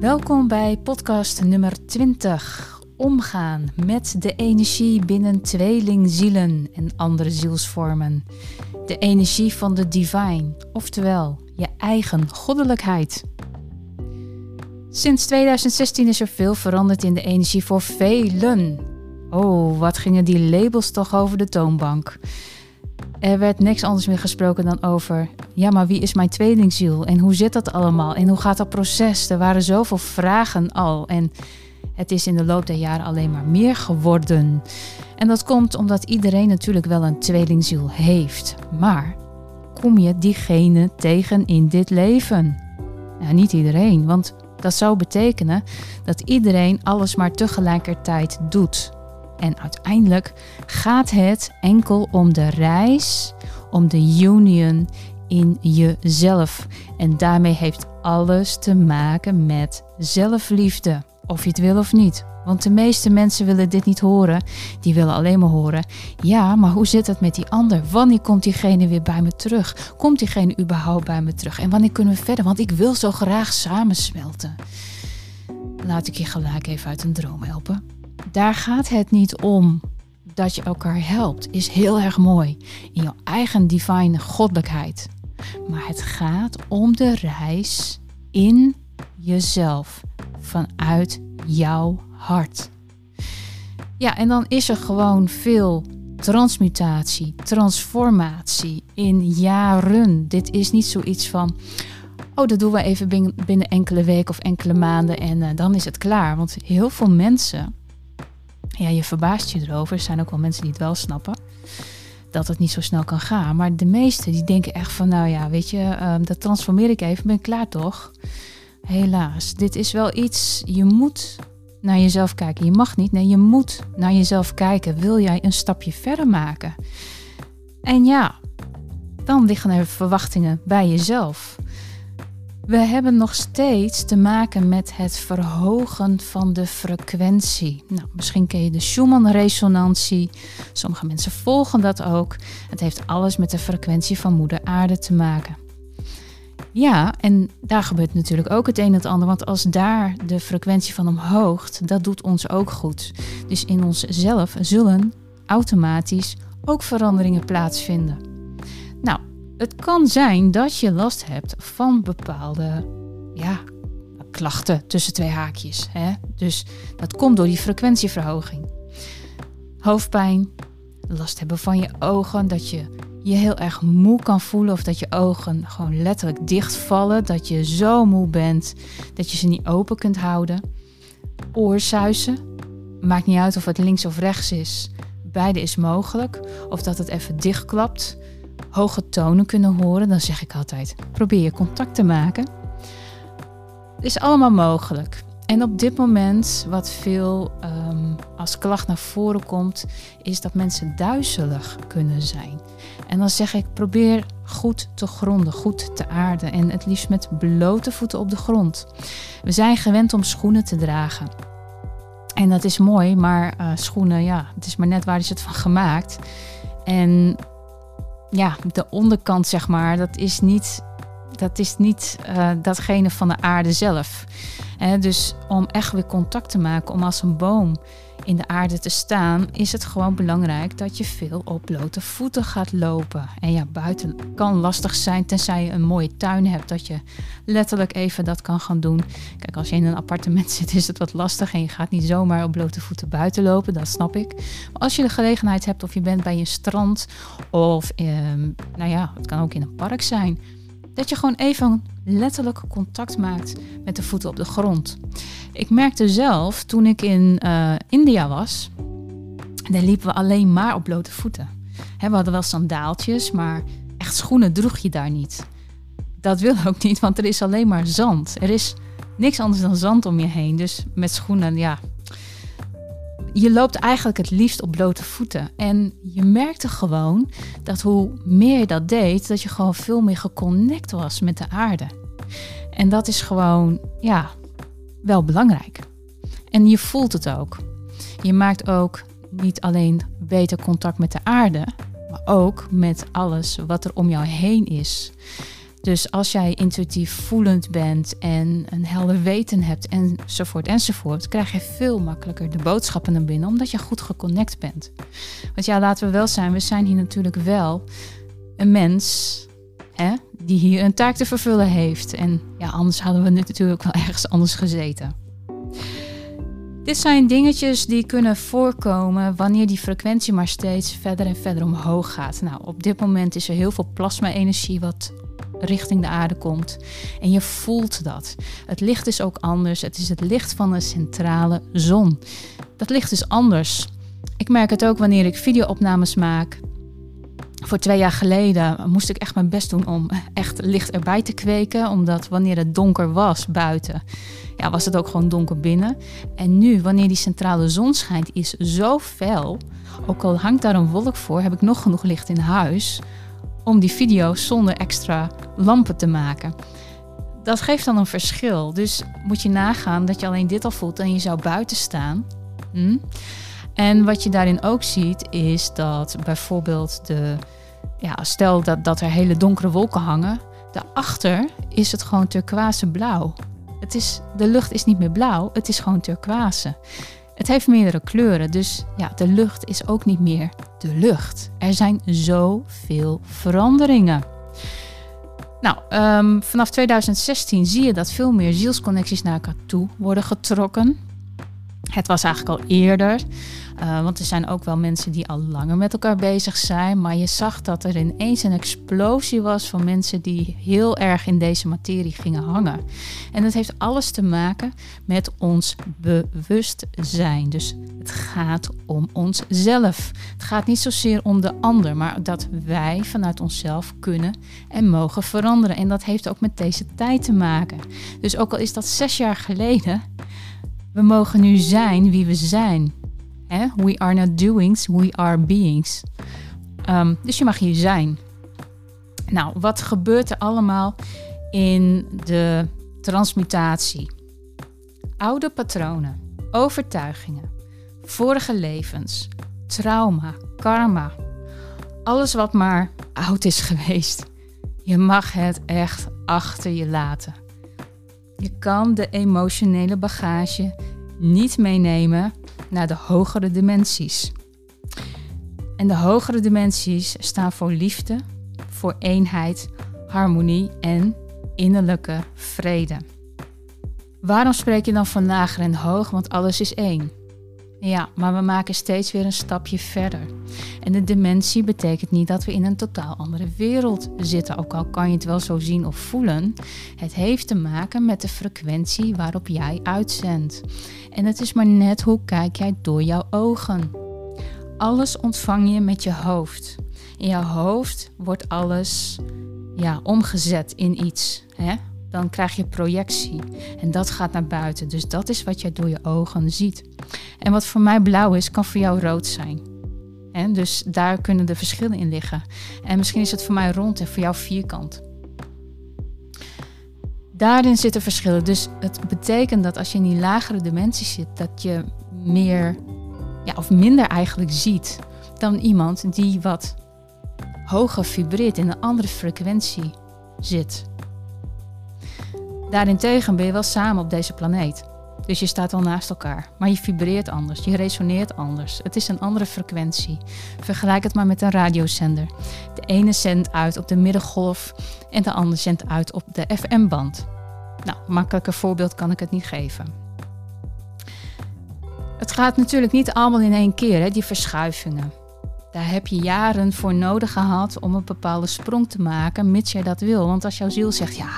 Welkom bij podcast nummer 20. Omgaan met de energie binnen tweelingzielen en andere zielsvormen. De energie van de divine, oftewel je eigen goddelijkheid. Sinds 2016 is er veel veranderd in de energie voor velen. Oh, wat gingen die labels toch over de toonbank? Er werd niks anders meer gesproken dan over, ja, maar wie is mijn tweelingziel en hoe zit dat allemaal en hoe gaat dat proces? Er waren zoveel vragen al en het is in de loop der jaren alleen maar meer geworden. En dat komt omdat iedereen natuurlijk wel een tweelingziel heeft. Maar kom je diegene tegen in dit leven? Nou, niet iedereen, want dat zou betekenen dat iedereen alles maar tegelijkertijd doet. En uiteindelijk gaat het enkel om de reis, om de union in jezelf. En daarmee heeft alles te maken met zelfliefde, of je het wil of niet. Want de meeste mensen willen dit niet horen. Die willen alleen maar horen. Ja, maar hoe zit het met die ander? Wanneer komt diegene weer bij me terug? Komt diegene überhaupt bij me terug? En wanneer kunnen we verder? Want ik wil zo graag samensmelten. Laat ik je gelijk even uit een droom helpen. Daar gaat het niet om dat je elkaar helpt. Is heel erg mooi. In jouw eigen divine goddelijkheid. Maar het gaat om de reis in jezelf. Vanuit jouw hart. Ja, en dan is er gewoon veel transmutatie, transformatie in jaren. Dit is niet zoiets van, oh, dat doen we even binnen enkele weken of enkele maanden en uh, dan is het klaar. Want heel veel mensen, ja, je verbaast je erover. Er zijn ook wel mensen die het wel snappen. Dat het niet zo snel kan gaan. Maar de meesten die denken echt van, nou ja, weet je, uh, dat transformeer ik even, ben ik klaar toch? Helaas, dit is wel iets, je moet naar jezelf kijken. Je mag niet, nee, je moet naar jezelf kijken. Wil jij een stapje verder maken? En ja, dan liggen er verwachtingen bij jezelf. We hebben nog steeds te maken met het verhogen van de frequentie. Nou, misschien ken je de Schumann-resonantie. Sommige mensen volgen dat ook. Het heeft alles met de frequentie van Moeder Aarde te maken. Ja, en daar gebeurt natuurlijk ook het een en het ander. Want als daar de frequentie van omhoogt, dat doet ons ook goed. Dus in onszelf zullen automatisch ook veranderingen plaatsvinden. Nou, het kan zijn dat je last hebt van bepaalde ja, klachten tussen twee haakjes. Hè? Dus dat komt door die frequentieverhoging. Hoofdpijn, last hebben van je ogen, dat je je heel erg moe kan voelen of dat je ogen gewoon letterlijk dichtvallen, dat je zo moe bent dat je ze niet open kunt houden. Oorsuizen, maakt niet uit of het links of rechts is, beide is mogelijk. Of dat het even dichtklapt, hoge tonen kunnen horen, dan zeg ik altijd: probeer je contact te maken. Het is allemaal mogelijk. En op dit moment, wat veel um, als klacht naar voren komt, is dat mensen duizelig kunnen zijn. En dan zeg ik, probeer goed te gronden, goed te aarden en het liefst met blote voeten op de grond. We zijn gewend om schoenen te dragen. En dat is mooi, maar uh, schoenen, ja, het is maar net waar is het van gemaakt. En ja, de onderkant, zeg maar, dat is niet, dat is niet uh, datgene van de aarde zelf. dus om echt weer contact te maken, om als een boom in de aarde te staan, is het gewoon belangrijk dat je veel op blote voeten gaat lopen. En ja, buiten kan lastig zijn, tenzij je een mooie tuin hebt, dat je letterlijk even dat kan gaan doen. Kijk, als je in een appartement zit, is het wat lastig en je gaat niet zomaar op blote voeten buiten lopen, dat snap ik. Maar als je de gelegenheid hebt, of je bent bij een strand, of eh, nou ja, het kan ook in een park zijn dat je gewoon even letterlijk contact maakt met de voeten op de grond. Ik merkte zelf toen ik in uh, India was, daar liepen we alleen maar op blote voeten. we hadden wel sandaaltjes, maar echt schoenen droeg je daar niet. Dat wil ook niet, want er is alleen maar zand. Er is niks anders dan zand om je heen. Dus met schoenen, ja, je loopt eigenlijk het liefst op blote voeten. En je merkte gewoon dat hoe meer je dat deed, dat je gewoon veel meer geconnect was met de aarde. En dat is gewoon, ja, wel belangrijk. En je voelt het ook. Je maakt ook niet alleen beter contact met de aarde, maar ook met alles wat er om jou heen is. Dus als jij intuïtief voelend bent en een helder weten hebt enzovoort enzovoort, krijg je veel makkelijker de boodschappen naar binnen omdat je goed geconnect bent. Want ja, laten we wel zijn, we zijn hier natuurlijk wel een mens hè, die hier een taak te vervullen heeft. En ja, anders hadden we natuurlijk wel ergens anders gezeten. Dit zijn dingetjes die kunnen voorkomen wanneer die frequentie maar steeds verder en verder omhoog gaat. Nou, op dit moment is er heel veel plasma-energie wat richting de aarde komt. En je voelt dat. Het licht is ook anders. Het is het licht van een centrale zon. Dat licht is anders. Ik merk het ook wanneer ik videoopnames maak. Voor twee jaar geleden moest ik echt mijn best doen om echt licht erbij te kweken. Omdat wanneer het donker was buiten, ja, was het ook gewoon donker binnen. En nu, wanneer die centrale zon schijnt, is zo fel. Ook al hangt daar een wolk voor, heb ik nog genoeg licht in huis om die video's zonder extra lampen te maken. Dat geeft dan een verschil. Dus moet je nagaan dat je alleen dit al voelt en je zou buiten staan. Hm? En wat je daarin ook ziet, is dat bijvoorbeeld de. Ja, stel dat, dat er hele donkere wolken hangen. Daarachter is het gewoon turquoise blauw. Het is, de lucht is niet meer blauw, het is gewoon turquoise. Het heeft meerdere kleuren, dus ja, de lucht is ook niet meer de lucht. Er zijn zoveel veranderingen. Nou, um, vanaf 2016 zie je dat veel meer zielsconnecties naar elkaar toe worden getrokken. Het was eigenlijk al eerder, uh, want er zijn ook wel mensen die al langer met elkaar bezig zijn. Maar je zag dat er ineens een explosie was van mensen die heel erg in deze materie gingen hangen. En dat heeft alles te maken met ons bewustzijn. Dus het gaat om onszelf. Het gaat niet zozeer om de ander, maar dat wij vanuit onszelf kunnen en mogen veranderen. En dat heeft ook met deze tijd te maken. Dus ook al is dat zes jaar geleden we mogen nu zijn wie we zijn. We are not doings, we are beings. Um, dus je mag hier zijn. Nou, wat gebeurt er allemaal in de transmutatie? Oude patronen, overtuigingen, vorige levens, trauma, karma. Alles wat maar oud is geweest. Je mag het echt achter je laten. Je kan de emotionele bagage niet meenemen naar de hogere dimensies. En de hogere dimensies staan voor liefde, voor eenheid, harmonie en innerlijke vrede. Waarom spreek je dan van lager en hoog? Want alles is één. Ja, maar we maken steeds weer een stapje verder. En de dimensie betekent niet dat we in een totaal andere wereld zitten, ook al kan je het wel zo zien of voelen. Het heeft te maken met de frequentie waarop jij uitzendt. En het is maar net hoe kijk jij door jouw ogen. Alles ontvang je met je hoofd. In jouw hoofd wordt alles ja, omgezet in iets. Hè? Dan krijg je projectie. En dat gaat naar buiten. Dus dat is wat je door je ogen ziet. En wat voor mij blauw is, kan voor jou rood zijn. En dus daar kunnen de verschillen in liggen. En misschien is het voor mij rond en voor jou vierkant. Daarin zitten verschillen. Dus het betekent dat als je in die lagere dimensie zit, dat je meer ja, of minder eigenlijk ziet dan iemand die wat hoger vibreert in een andere frequentie zit. Daarentegen ben je wel samen op deze planeet. Dus je staat wel naast elkaar. Maar je vibreert anders, je resoneert anders. Het is een andere frequentie. Vergelijk het maar met een radiozender. De ene zendt uit op de middengolf en de andere zendt uit op de FM-band. Nou, makkelijker voorbeeld kan ik het niet geven. Het gaat natuurlijk niet allemaal in één keer, hè, die verschuivingen. Daar heb je jaren voor nodig gehad om een bepaalde sprong te maken, mits jij dat wil. Want als jouw ziel zegt, ja,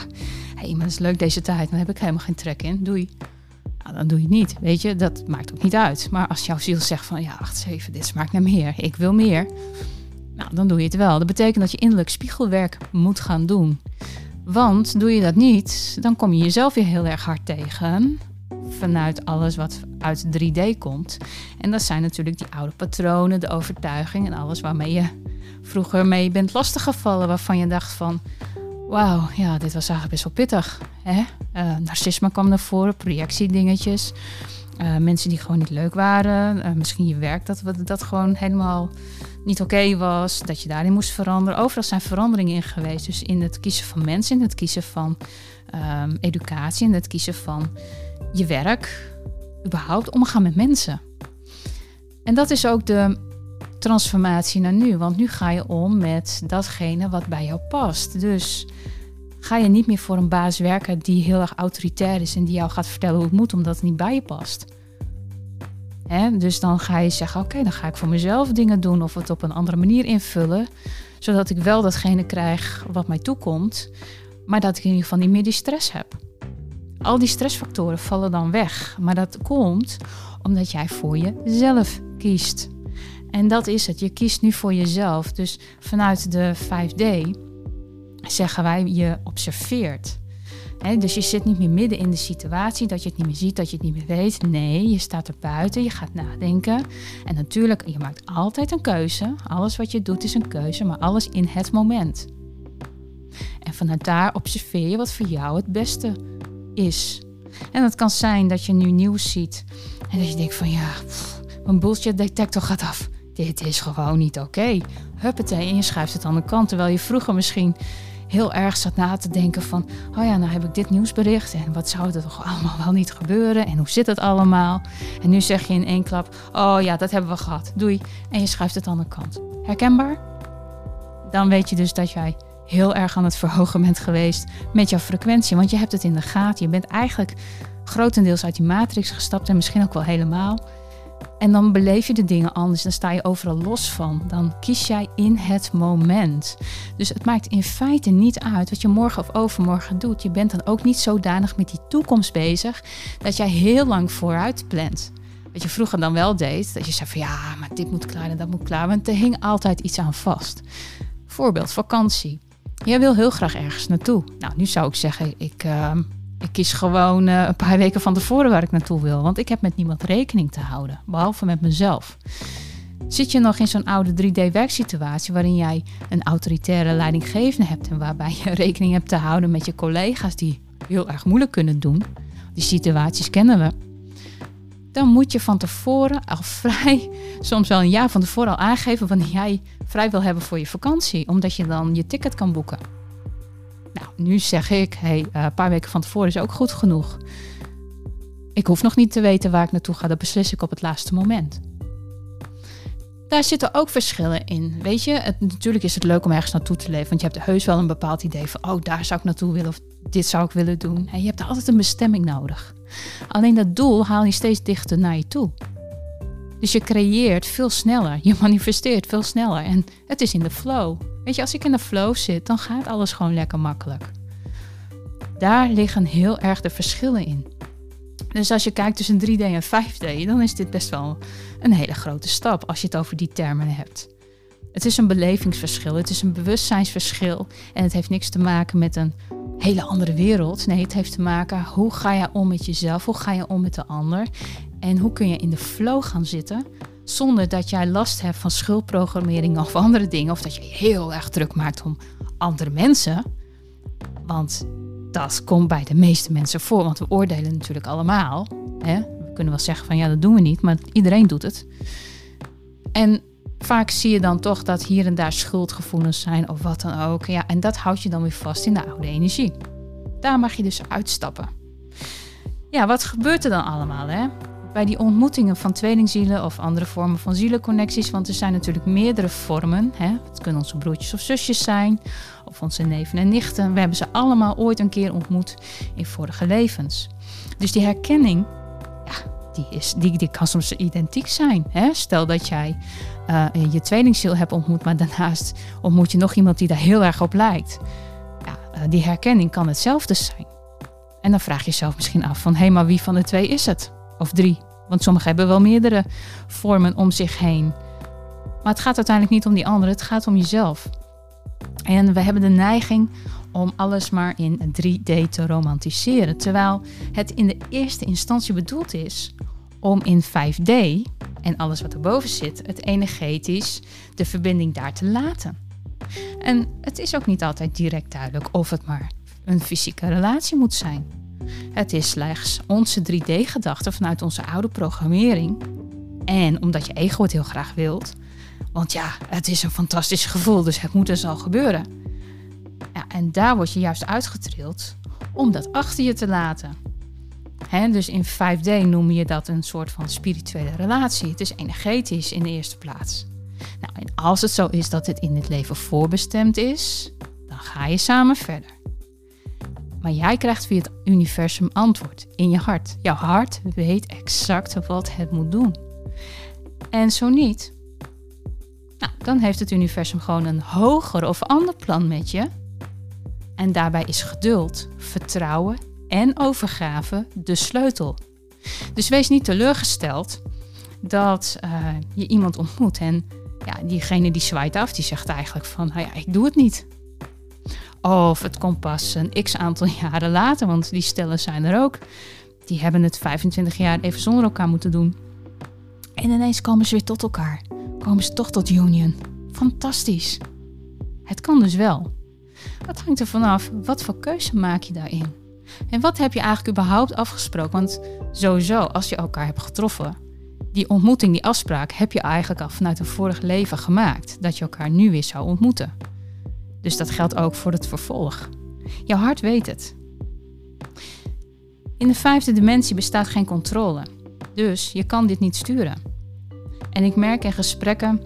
hey, maar het is leuk deze tijd, dan heb ik helemaal geen trek in, doei. Nou, dan doe je het niet, weet je, dat maakt ook niet uit. Maar als jouw ziel zegt van, ja, wacht even, dit smaakt naar meer, ik wil meer. Nou, dan doe je het wel. Dat betekent dat je innerlijk spiegelwerk moet gaan doen. Want doe je dat niet, dan kom je jezelf weer heel erg hard tegen vanuit alles wat uit 3D komt. En dat zijn natuurlijk die oude patronen, de overtuiging en alles waarmee je vroeger mee bent lastiggevallen. Waarvan je dacht van, wauw, ja, dit was eigenlijk best wel pittig. Hè? Uh, narcisme kwam naar voren, projectiedingetjes. Uh, mensen die gewoon niet leuk waren. Uh, misschien je werk dat, dat gewoon helemaal niet oké was. Dat je daarin moest veranderen. Overal zijn veranderingen in geweest. Dus in het kiezen van mensen, in het kiezen van um, educatie, in het kiezen van je werk. Überhaupt omgaan met mensen. En dat is ook de transformatie naar nu. Want nu ga je om met datgene wat bij jou past. Dus ga je niet meer voor een baas werken die heel erg autoritair is en die jou gaat vertellen hoe het moet omdat het niet bij je past. Dus dan ga je zeggen: Oké, dan ga ik voor mezelf dingen doen of het op een andere manier invullen, zodat ik wel datgene krijg wat mij toekomt, maar dat ik in ieder geval niet meer die stress heb. Al die stressfactoren vallen dan weg, maar dat komt omdat jij voor jezelf kiest. En dat is het. Je kiest nu voor jezelf. Dus vanuit de 5D zeggen wij je observeert. dus je zit niet meer midden in de situatie, dat je het niet meer ziet, dat je het niet meer weet. Nee, je staat er buiten, je gaat nadenken. En natuurlijk, je maakt altijd een keuze. Alles wat je doet is een keuze, maar alles in het moment. En vanuit daar observeer je wat voor jou het beste is. En het kan zijn dat je nu nieuws ziet en dat je denkt van ja, mijn bullshit detector gaat af. Dit is gewoon niet oké. Okay. Huppatee, en je schuift het aan de kant. Terwijl je vroeger misschien heel erg zat na te denken van... oh ja, nou heb ik dit nieuwsbericht en wat zou er toch allemaal wel niet gebeuren... en hoe zit het allemaal? En nu zeg je in één klap, oh ja, dat hebben we gehad, doei. En je schuift het aan de kant. Herkenbaar? Dan weet je dus dat jij heel erg aan het verhogen bent geweest met jouw frequentie. Want je hebt het in de gaten. Je bent eigenlijk grotendeels uit die matrix gestapt en misschien ook wel helemaal... En dan beleef je de dingen anders, dan sta je overal los van. Dan kies jij in het moment. Dus het maakt in feite niet uit wat je morgen of overmorgen doet. Je bent dan ook niet zodanig met die toekomst bezig dat jij heel lang vooruit plant. Wat je vroeger dan wel deed, dat je zei van ja, maar dit moet klaar en dat moet klaar. Want er hing altijd iets aan vast. Voorbeeld, vakantie. Jij wil heel graag ergens naartoe. Nou, nu zou ik zeggen, ik... Uh, ik kies gewoon uh, een paar weken van tevoren waar ik naartoe wil. Want ik heb met niemand rekening te houden, behalve met mezelf. Zit je nog in zo'n oude 3D-werksituatie waarin jij een autoritaire leidinggevende hebt en waarbij je rekening hebt te houden met je collega's die heel erg moeilijk kunnen doen? Die situaties kennen we. Dan moet je van tevoren al vrij, soms wel een jaar van tevoren al aangeven wanneer jij vrij wil hebben voor je vakantie, omdat je dan je ticket kan boeken. Nou, nu zeg ik, hey, eh, een paar weken van tevoren is ook goed genoeg. Ik hoef nog niet te weten waar ik naartoe ga, dat beslis ik op het laatste moment. Daar zitten ook verschillen in. Weet je, het, natuurlijk is het leuk om ergens naartoe te leven, want je hebt heus wel een bepaald idee van, oh, daar zou ik naartoe willen of dit zou ik willen doen. En je hebt altijd een bestemming nodig. Alleen dat doel haal je steeds dichter naar je toe. Dus je creëert veel sneller, je manifesteert veel sneller en het is in de flow. Weet je, als ik in de flow zit, dan gaat alles gewoon lekker makkelijk. Daar liggen heel erg de verschillen in. Dus als je kijkt tussen 3D en 5D, dan is dit best wel een hele grote stap als je het over die termen hebt. Het is een belevingsverschil, het is een bewustzijnsverschil en het heeft niks te maken met een hele andere wereld. Nee, het heeft te maken hoe ga je om met jezelf, hoe ga je om met de ander en hoe kun je in de flow gaan zitten zonder dat jij last hebt van schuldprogrammering of andere dingen. Of dat je heel erg druk maakt om andere mensen. Want dat komt bij de meeste mensen voor. Want we oordelen natuurlijk allemaal. Hè? We kunnen wel zeggen van ja, dat doen we niet. Maar iedereen doet het. En vaak zie je dan toch dat hier en daar schuldgevoelens zijn of wat dan ook. Ja, en dat houdt je dan weer vast in de oude energie. Daar mag je dus uitstappen. Ja, wat gebeurt er dan allemaal? Hè? Bij die ontmoetingen van tweelingzielen of andere vormen van zielenconnecties. Want er zijn natuurlijk meerdere vormen. Hè? Het kunnen onze broertjes of zusjes zijn, of onze neven en nichten. We hebben ze allemaal ooit een keer ontmoet in vorige levens. Dus die herkenning, die, is, die, die kan soms identiek zijn. Hè? Stel dat jij uh, je tweelingziel hebt ontmoet, maar daarnaast ontmoet je nog iemand die daar heel erg op lijkt. Ja, uh, die herkenning kan hetzelfde zijn. En dan vraag je jezelf misschien af van, hé, hey, maar wie van de twee is het? Of drie. Want sommigen hebben wel meerdere vormen om zich heen. Maar het gaat uiteindelijk niet om die anderen, het gaat om jezelf. En we hebben de neiging om alles maar in 3D te romantiseren. Terwijl het in de eerste instantie bedoeld is om in 5D en alles wat erboven zit, het energetisch, de verbinding daar te laten. En het is ook niet altijd direct duidelijk of het maar een fysieke relatie moet zijn. Het is slechts onze 3D-gedachte vanuit onze oude programmering. En omdat je ego het heel graag wilt. Want ja, het is een fantastisch gevoel, dus het moet dus al gebeuren. Ja, en daar word je juist uitgetrild om dat achter je te laten. Dus in 5D noem je dat een soort van spirituele relatie. Het is energetisch in de eerste plaats. Nou, en als het zo is dat het in het leven voorbestemd is, dan ga je samen verder. Maar jij krijgt via het universum antwoord in je hart. Jouw hart weet exact wat het moet doen. En zo niet, nou, dan heeft het universum gewoon een hoger of ander plan met je. En daarbij is geduld, vertrouwen en overgave de sleutel. Dus wees niet teleurgesteld dat uh, je iemand ontmoet en ja, diegene die zwaait af, die zegt eigenlijk van, nou ja, ik doe het niet. Of het komt pas een x aantal jaren later, want die stellen zijn er ook. Die hebben het 25 jaar even zonder elkaar moeten doen. En ineens komen ze weer tot elkaar. Komen ze toch tot union. Fantastisch. Het kan dus wel. Wat hangt er vanaf? Wat voor keuze maak je daarin? En wat heb je eigenlijk überhaupt afgesproken? Want sowieso, als je elkaar hebt getroffen, die ontmoeting, die afspraak, heb je eigenlijk al vanuit een vorig leven gemaakt. Dat je elkaar nu weer zou ontmoeten. Dus dat geldt ook voor het vervolg. Jouw hart weet het. In de vijfde dimensie bestaat geen controle. Dus je kan dit niet sturen. En ik merk in gesprekken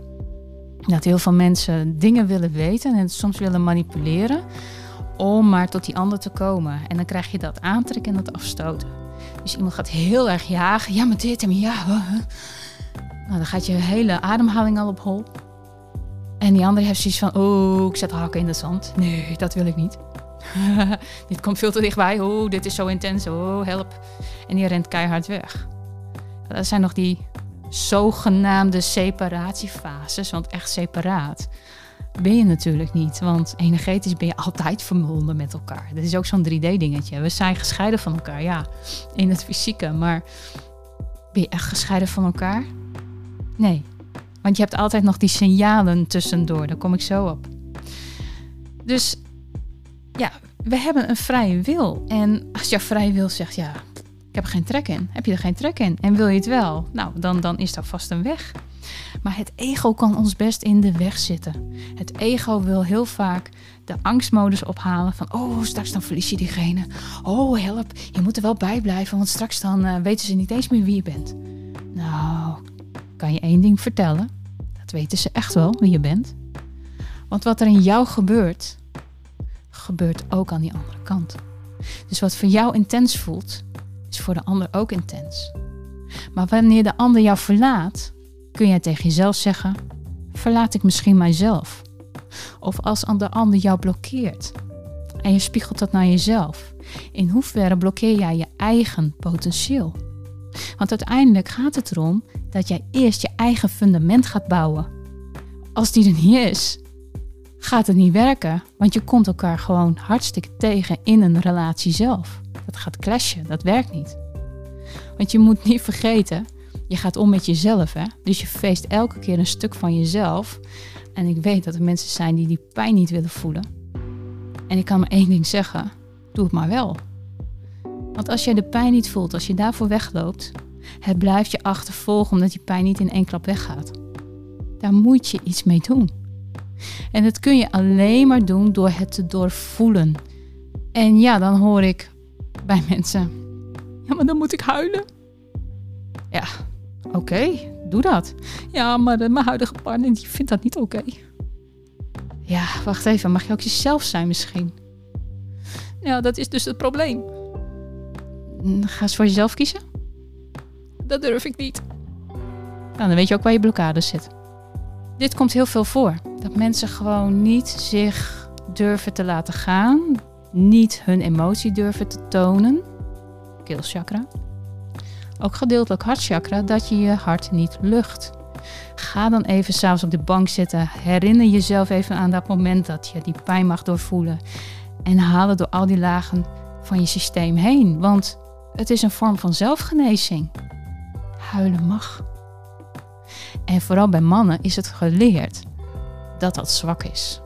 dat heel veel mensen dingen willen weten en soms willen manipuleren om maar tot die ander te komen. En dan krijg je dat aantrekken en dat afstoten. Dus iemand gaat heel erg jagen. Ja, maar dit en ja. Nou, dan gaat je hele ademhaling al op hol. En die andere heeft zoiets van, oh, ik zet hakken in het zand. Nee, dat wil ik niet. dit komt veel te dichtbij. Oh, dit is zo intens. Oh, help. En die rent keihard weg. Dat zijn nog die zogenaamde separatiefases. Want echt separaat ben je natuurlijk niet. Want energetisch ben je altijd verbonden met elkaar. Dat is ook zo'n 3D-dingetje. We zijn gescheiden van elkaar, ja, in het fysieke. Maar ben je echt gescheiden van elkaar? Nee. Want je hebt altijd nog die signalen tussendoor. Daar kom ik zo op. Dus ja, we hebben een vrije wil. En als jouw vrije wil zegt, ja, ik heb er geen trek in. Heb je er geen trek in? En wil je het wel? Nou, dan, dan is dat vast een weg. Maar het ego kan ons best in de weg zitten. Het ego wil heel vaak de angstmodus ophalen van oh, straks dan verlies je diegene. Oh, help, je moet er wel bij blijven, want straks dan uh, weten ze niet eens meer wie je bent. Nou, kan je één ding vertellen? Dat weten ze echt wel wie je bent. Want wat er in jou gebeurt, gebeurt ook aan die andere kant. Dus wat voor jou intens voelt, is voor de ander ook intens. Maar wanneer de ander jou verlaat, kun jij tegen jezelf zeggen: verlaat ik misschien mijzelf? Of als de ander jou blokkeert en je spiegelt dat naar jezelf, in hoeverre blokkeer jij je eigen potentieel? Want uiteindelijk gaat het erom dat jij eerst je eigen fundament gaat bouwen. Als die er niet is, gaat het niet werken, want je komt elkaar gewoon hartstikke tegen in een relatie zelf. Dat gaat clashen, dat werkt niet. Want je moet niet vergeten je gaat om met jezelf, hè? Dus je feest elke keer een stuk van jezelf. En ik weet dat er mensen zijn die die pijn niet willen voelen. En ik kan maar één ding zeggen: doe het maar wel. Want als jij de pijn niet voelt, als je daarvoor wegloopt, het blijft je achtervolgen omdat die pijn niet in één klap weggaat. Daar moet je iets mee doen. En dat kun je alleen maar doen door het te doorvoelen. En ja, dan hoor ik bij mensen: ja, maar dan moet ik huilen. Ja, Oké, doe dat. Ja, maar mijn huidige partner die vindt dat niet oké. Ja, wacht even. Mag je ook jezelf zijn misschien? Ja, dat is dus het probleem. Ga eens voor jezelf kiezen. Dat durf ik niet. Nou, dan weet je ook waar je blokkade zit. Dit komt heel veel voor. Dat mensen gewoon niet zich durven te laten gaan. Niet hun emotie durven te tonen. Keelchakra ook gedeeltelijk hartchakra, dat je je hart niet lucht. Ga dan even s'avonds op de bank zitten. Herinner jezelf even aan dat moment dat je die pijn mag doorvoelen. En haal het door al die lagen van je systeem heen. Want het is een vorm van zelfgenezing. Huilen mag. En vooral bij mannen is het geleerd dat dat zwak is.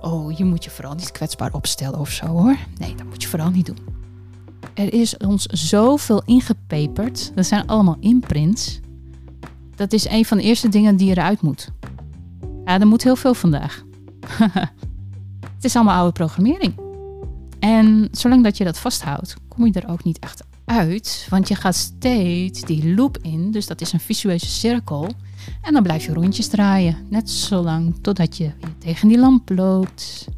Oh, je moet je vooral niet kwetsbaar opstellen of zo hoor. Nee, dat moet je vooral niet doen. er is ons zoveel ingepeperd. Dat zijn allemaal imprints. Dat is een van de eerste dingen die eruit moet. Ja, er moet heel veel vandaag. het is allemaal oude programmering. En zolang dat je dat vasthoudt, kom je er ook niet echt uit. Want je gaat steeds die loop in. Dus dat is een visuele cirkel. En dan blijf je rondjes draaien. Net zolang totdat je tegen die lamp loopt.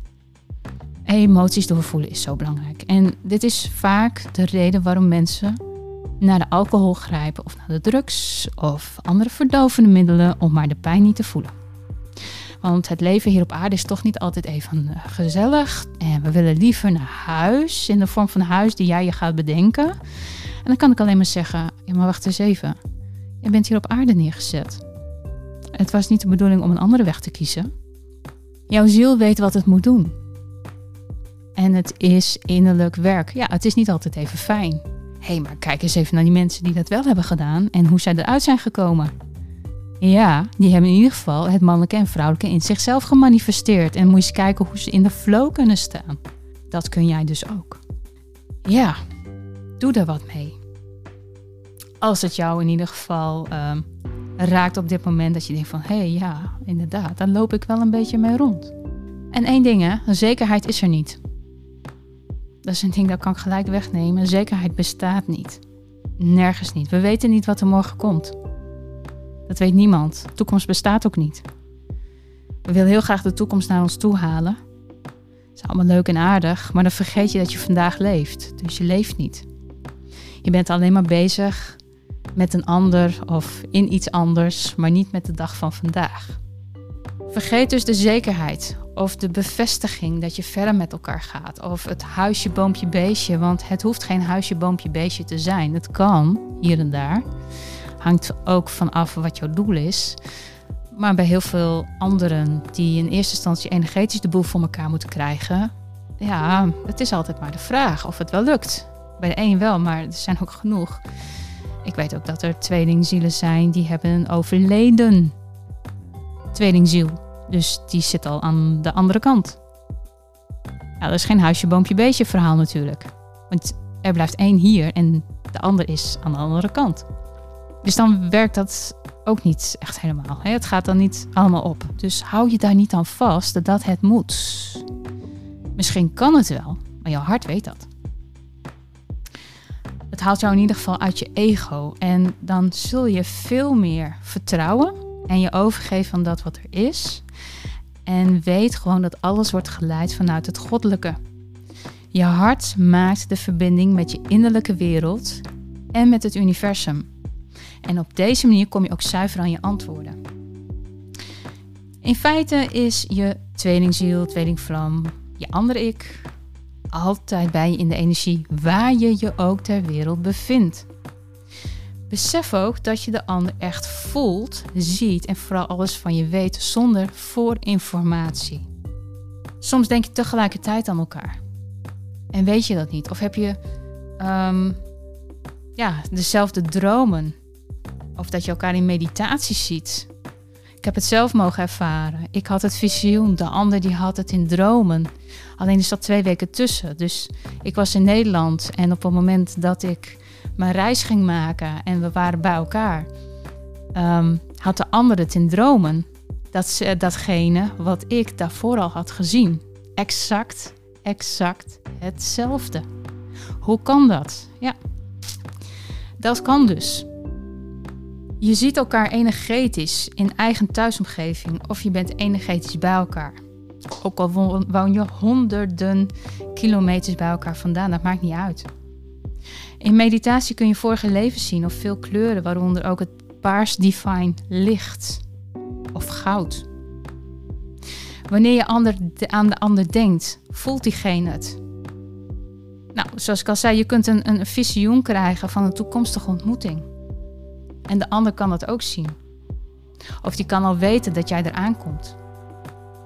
Emoties doorvoelen is zo belangrijk. En dit is vaak de reden waarom mensen naar de alcohol grijpen of naar de drugs of andere verdovende middelen om maar de pijn niet te voelen. Want het leven hier op aarde is toch niet altijd even eh, gezellig. En we willen liever naar huis, in de vorm van huis die jij je gaat bedenken. En dan kan ik alleen maar zeggen, ja maar wacht eens even. Je bent hier op aarde neergezet. Het was niet de bedoeling om een andere weg te kiezen. Jouw ziel weet wat het moet doen. En het is innerlijk werk. Ja, het is niet altijd even fijn. Hé, hey, maar kijk eens even naar die mensen die dat wel hebben gedaan en hoe zij eruit zijn gekomen. Ja, die hebben in ieder geval het mannelijke en vrouwelijke in zichzelf gemanifesteerd. En moet je eens kijken hoe ze in de flow kunnen staan. Dat kun jij dus ook. Ja, doe er wat mee. Als het jou in ieder geval ehm, raakt op dit moment dat je denkt van... hé, hey, ja, inderdaad, daar loop ik wel een beetje mee rond. En één ding hè, zekerheid is er niet. Dat is een ding dat kan ik gelijk wegnemen. Zekerheid bestaat niet. Nergens niet. We weten niet wat er morgen komt. Dat weet niemand. De toekomst bestaat ook niet. We willen heel graag de toekomst naar ons toe halen. Dat is allemaal leuk en aardig, maar dan vergeet je dat je vandaag leeft. Dus je leeft niet. Je bent alleen maar bezig met een ander of in iets anders, maar niet met de dag van vandaag. Vergeet dus de zekerheid of de bevestiging dat je verder met elkaar gaat. Of het huisje, boompje, beestje. Want het hoeft geen huisje, boompje, beestje te zijn. Het kan hier en daar. Hangt ook vanaf wat jouw doel is. Maar bij heel veel anderen die in eerste instantie energetisch de boel voor elkaar moeten krijgen. Ja, het is altijd maar de vraag of het wel lukt. Bij de een wel, maar er zijn ook genoeg. Ik weet ook dat er tweelingzielen zijn die hebben een overleden tweelingziel. Dus die zit al aan de andere kant. Ja, dat is geen huisje, boompje, beestje verhaal natuurlijk. Want er blijft één hier en de ander is aan de andere kant. Dus dan werkt dat ook niet echt helemaal. Het gaat dan niet allemaal op. Dus hou je daar niet aan vast dat het moet. Misschien kan het wel, maar jouw hart weet dat. Het haalt jou in ieder geval uit je ego. En dan zul je veel meer vertrouwen en je overgeven aan dat wat er is. En weet gewoon dat alles wordt geleid vanuit het goddelijke. Je hart maakt de verbinding met je innerlijke wereld en met het universum. En op deze manier kom je ook zuiver aan je antwoorden. In feite is je tweelingziel, tweelingvlam, je andere ik, altijd bij je in de energie waar je je ook ter wereld bevindt. Besef ook dat je de ander echt voelt, ziet en vooral alles van je weet zonder voorinformatie. Soms denk je tegelijkertijd aan elkaar. En weet je dat niet? Of heb je um, ja, dezelfde dromen? Of dat je elkaar in meditatie ziet. Ik heb het zelf mogen ervaren. Ik had het visioen, de ander die had het in dromen. Alleen er zat twee weken tussen. Dus ik was in Nederland en op het moment dat ik mijn reis ging maken en we waren bij elkaar, um, had de ander het in dromen. Dat, datgene wat ik daarvoor al had gezien. Exact, exact hetzelfde. Hoe kan dat? Ja, dat kan dus. Je ziet elkaar energetisch in eigen thuisomgeving of je bent energetisch bij elkaar. Ook al woon je honderden kilometers bij elkaar vandaan, dat maakt niet uit. In meditatie kun je vorige levens zien of veel kleuren, waaronder ook het paars divine licht of goud. Wanneer je aan de ander denkt, voelt diegene het. Nou, zoals ik al zei, je kunt een, een visioen krijgen van een toekomstige ontmoeting. En de ander kan dat ook zien. Of die kan al weten dat jij eraan komt.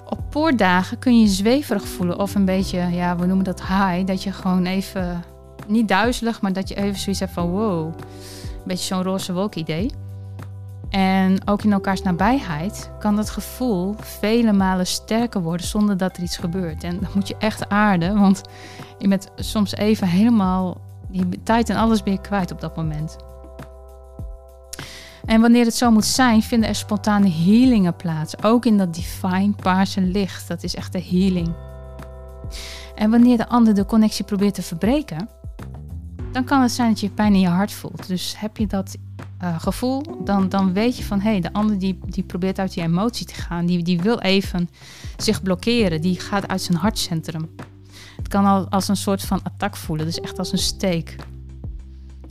Op poortdagen kun je zweverig voelen of een beetje, ja, we noemen dat high. Dat je gewoon even, niet duizelig, maar dat je even zoiets hebt van wow. Een beetje zo'n roze wolk idee. En ook in elkaars nabijheid kan dat gevoel vele malen sterker worden zonder dat er iets gebeurt. En dan moet je echt aarden, want je bent soms even helemaal Die tijd en alles je kwijt op dat moment. En wanneer het zo moet zijn, vinden er spontane healingen plaats. Ook in dat divine paarse licht. Dat is echt de healing. En wanneer de ander de connectie probeert te verbreken, dan kan het zijn dat je pijn in je hart voelt. Dus heb je dat uh, gevoel, dan, dan weet je van hé, hey, de ander die, die probeert uit die emotie te gaan. Die, die wil even zich blokkeren. Die gaat uit zijn hartcentrum. Het kan al als een soort van attack voelen, dus echt als een steek.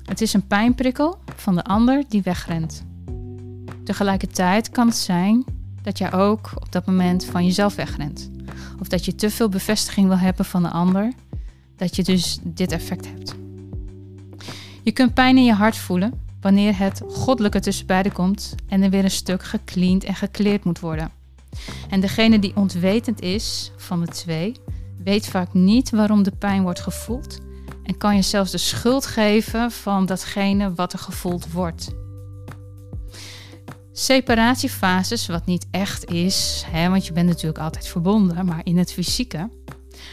Het is een pijnprikkel van de ander die wegrent. Tegelijkertijd kan het zijn dat jij ook op dat moment van jezelf wegrent. Of dat je te veel bevestiging wil hebben van de ander, dat je dus dit effect hebt. Je kunt pijn in je hart voelen wanneer het goddelijke tussen beiden komt en er weer een stuk gecleand en gekleerd moet worden. En degene die ontwetend is van de twee, weet vaak niet waarom de pijn wordt gevoeld en kan je zelfs de schuld geven van datgene wat er gevoeld wordt. Separatiefases, wat niet echt is, hè, want je bent natuurlijk altijd verbonden, maar in het fysieke,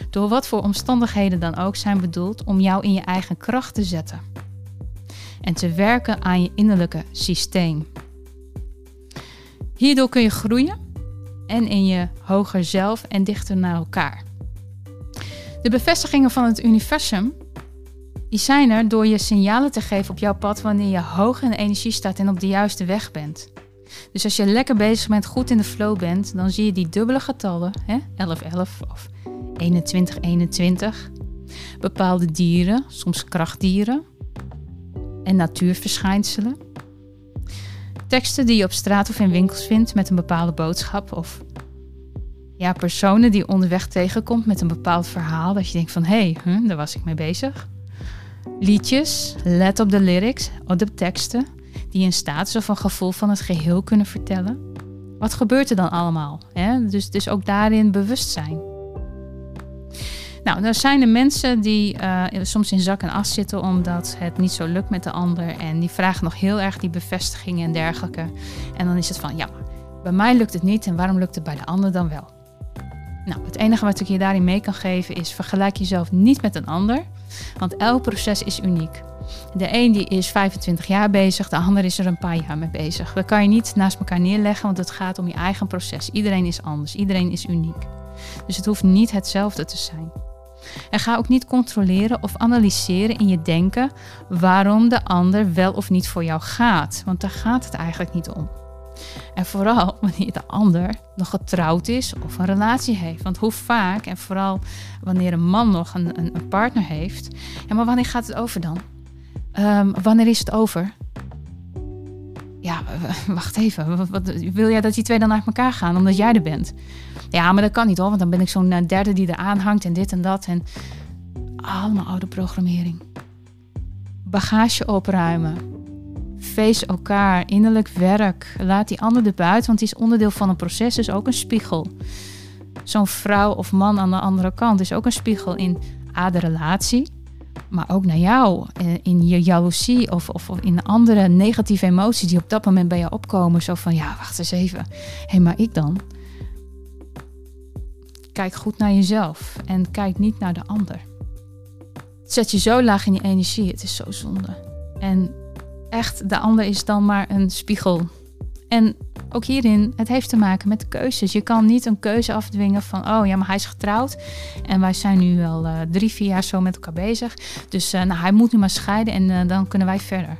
door wat voor omstandigheden dan ook zijn bedoeld om jou in je eigen kracht te zetten en te werken aan je innerlijke systeem. Hierdoor kun je groeien en in je hoger zelf en dichter naar elkaar. De bevestigingen van het universum die zijn er door je signalen te geven op jouw pad wanneer je hoog in energie staat en op de juiste weg bent. Dus als je lekker bezig bent, goed in de flow bent, dan zie je die dubbele getallen, hè? 11, 11 of 21, 21. Bepaalde dieren, soms krachtdieren en natuurverschijnselen. Teksten die je op straat of in winkels vindt met een bepaalde boodschap of ja, personen die je onderweg tegenkomt met een bepaald verhaal dat je denkt van hé, hey, daar was ik mee bezig. Liedjes, let op de lyrics, op de teksten die een status of een gevoel van het geheel kunnen vertellen. Wat gebeurt er dan allemaal? Hè? Dus, dus ook daarin bewustzijn. Nou, er zijn er mensen die uh, soms in zak en as zitten omdat het niet zo lukt met de ander. En die vragen nog heel erg die bevestigingen en dergelijke. En dan is het van, ja, bij mij lukt het niet en waarom lukt het bij de ander dan wel? Nou, het enige wat ik je daarin mee kan geven is vergelijk jezelf niet met een ander, want elk proces is uniek. De een die is 25 jaar bezig, de ander is er een paar jaar mee bezig. Dat kan je niet naast elkaar neerleggen, want het gaat om je eigen proces. Iedereen is anders, iedereen is uniek. Dus het hoeft niet hetzelfde te zijn. En ga ook niet controleren of analyseren in je denken waarom de ander wel of niet voor jou gaat, want daar gaat het eigenlijk niet om. En vooral wanneer de ander nog getrouwd is of een relatie heeft. Want hoe vaak, en vooral wanneer een man nog een, een, een partner heeft. Ja, maar wanneer gaat het over dan? Um, wanneer is het over? Ja, wacht even. Wat, wil jij dat die twee dan naar elkaar gaan omdat jij er bent? Ja, maar dat kan niet hoor, want dan ben ik zo'n eh, derde die er aanhangt en dit en dat. En allemaal oude programmering. Bagage opruimen face elkaar, innerlijk werk. Laat die ander erbuiten, want die is onderdeel van een proces, is ook een spiegel. Zo'n vrouw of man aan de andere kant is ook een spiegel in A, de relatie, maar ook naar jou, eh, in je jaloezie of, of, in andere negatieve emoties die op dat moment bij jou opkomen. Zo van, ja, wacht eens even. Hé, hey, maar ik dan? Kijk goed naar jezelf en kijk niet naar de ander. zet je zo laag in je energie, het is zo zonde. En echt, de ander is dan maar een spiegel. En ook hierin, het heeft te maken met keuzes. Je kan niet een keuze afdwingen van, oh ja, maar hij is getrouwd. En wij zijn nu al uh, drie, vier jaar zo met elkaar bezig. Dus uh, nou, hij moet nu maar scheiden en uh, dan kunnen wij verder.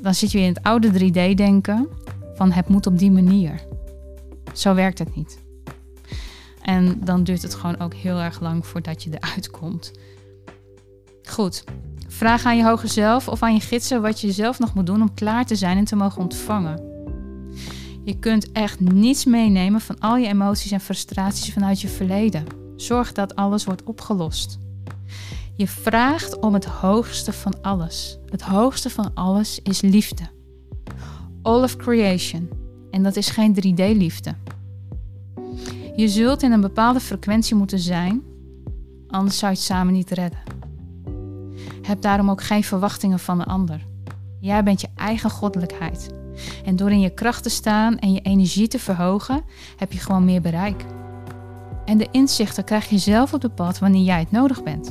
Dan zit je in het oude 3D-denken van het moet op die manier. Zo werkt het niet. En dan duurt het gewoon ook heel erg lang voordat je eruit komt. Goed, Vraag aan je hoger zelf of aan je gidsen wat je zelf nog moet doen om klaar te zijn en te mogen ontvangen. Je kunt echt niets meenemen van al je emoties en frustraties vanuit je verleden. Zorg dat alles wordt opgelost. Je vraagt om het hoogste van alles. Het hoogste van alles is liefde. All of creation. En dat is geen 3D-liefde. Je zult in een bepaalde frequentie moeten zijn, anders zou je het samen niet redden. Heb daarom ook geen verwachtingen van de ander. Jij bent je eigen goddelijkheid. En door in je kracht te staan en je energie te verhogen, heb je gewoon meer bereik. En de inzichten krijg je zelf op het pad wanneer jij het nodig bent.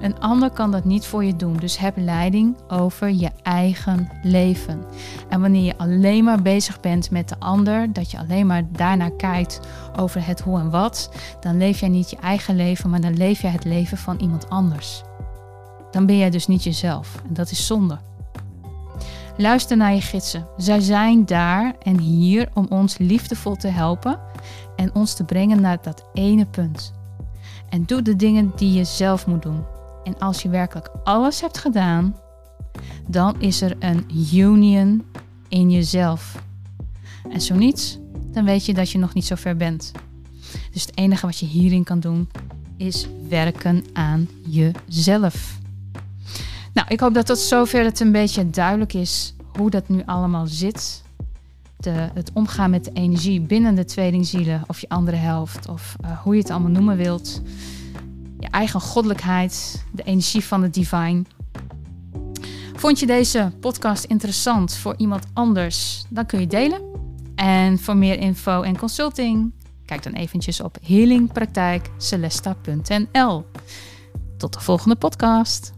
Een ander kan dat niet voor je doen. Dus heb leiding over je eigen leven. En wanneer je alleen maar bezig bent met de ander, dat je alleen maar daarnaar kijkt over het hoe en wat, dan leef jij niet je eigen leven, maar dan leef jij het leven van iemand anders. Dan ben jij dus niet jezelf. En dat is zonde. Luister naar je gidsen. Zij zijn daar en hier om ons liefdevol te helpen en ons te brengen naar dat ene punt. En doe de dingen die je zelf moet doen. En als je werkelijk alles hebt gedaan, dan is er een union in jezelf. En zo niet, dan weet je dat je nog niet zo ver bent. Dus het enige wat je hierin kan doen, is werken aan jezelf. Nou, ik hoop dat tot zover het een beetje duidelijk is hoe dat nu allemaal zit. De, het omgaan met de energie binnen de tweelingzielen of je andere helft, of uh, hoe je het allemaal noemen wilt. Je eigen goddelijkheid, de energie van het divine. Vond je deze podcast interessant voor iemand anders? Dan kun je delen. En voor meer info en consulting, kijk dan eventjes op healingpraktijkcelesta.nl. Tot de volgende podcast.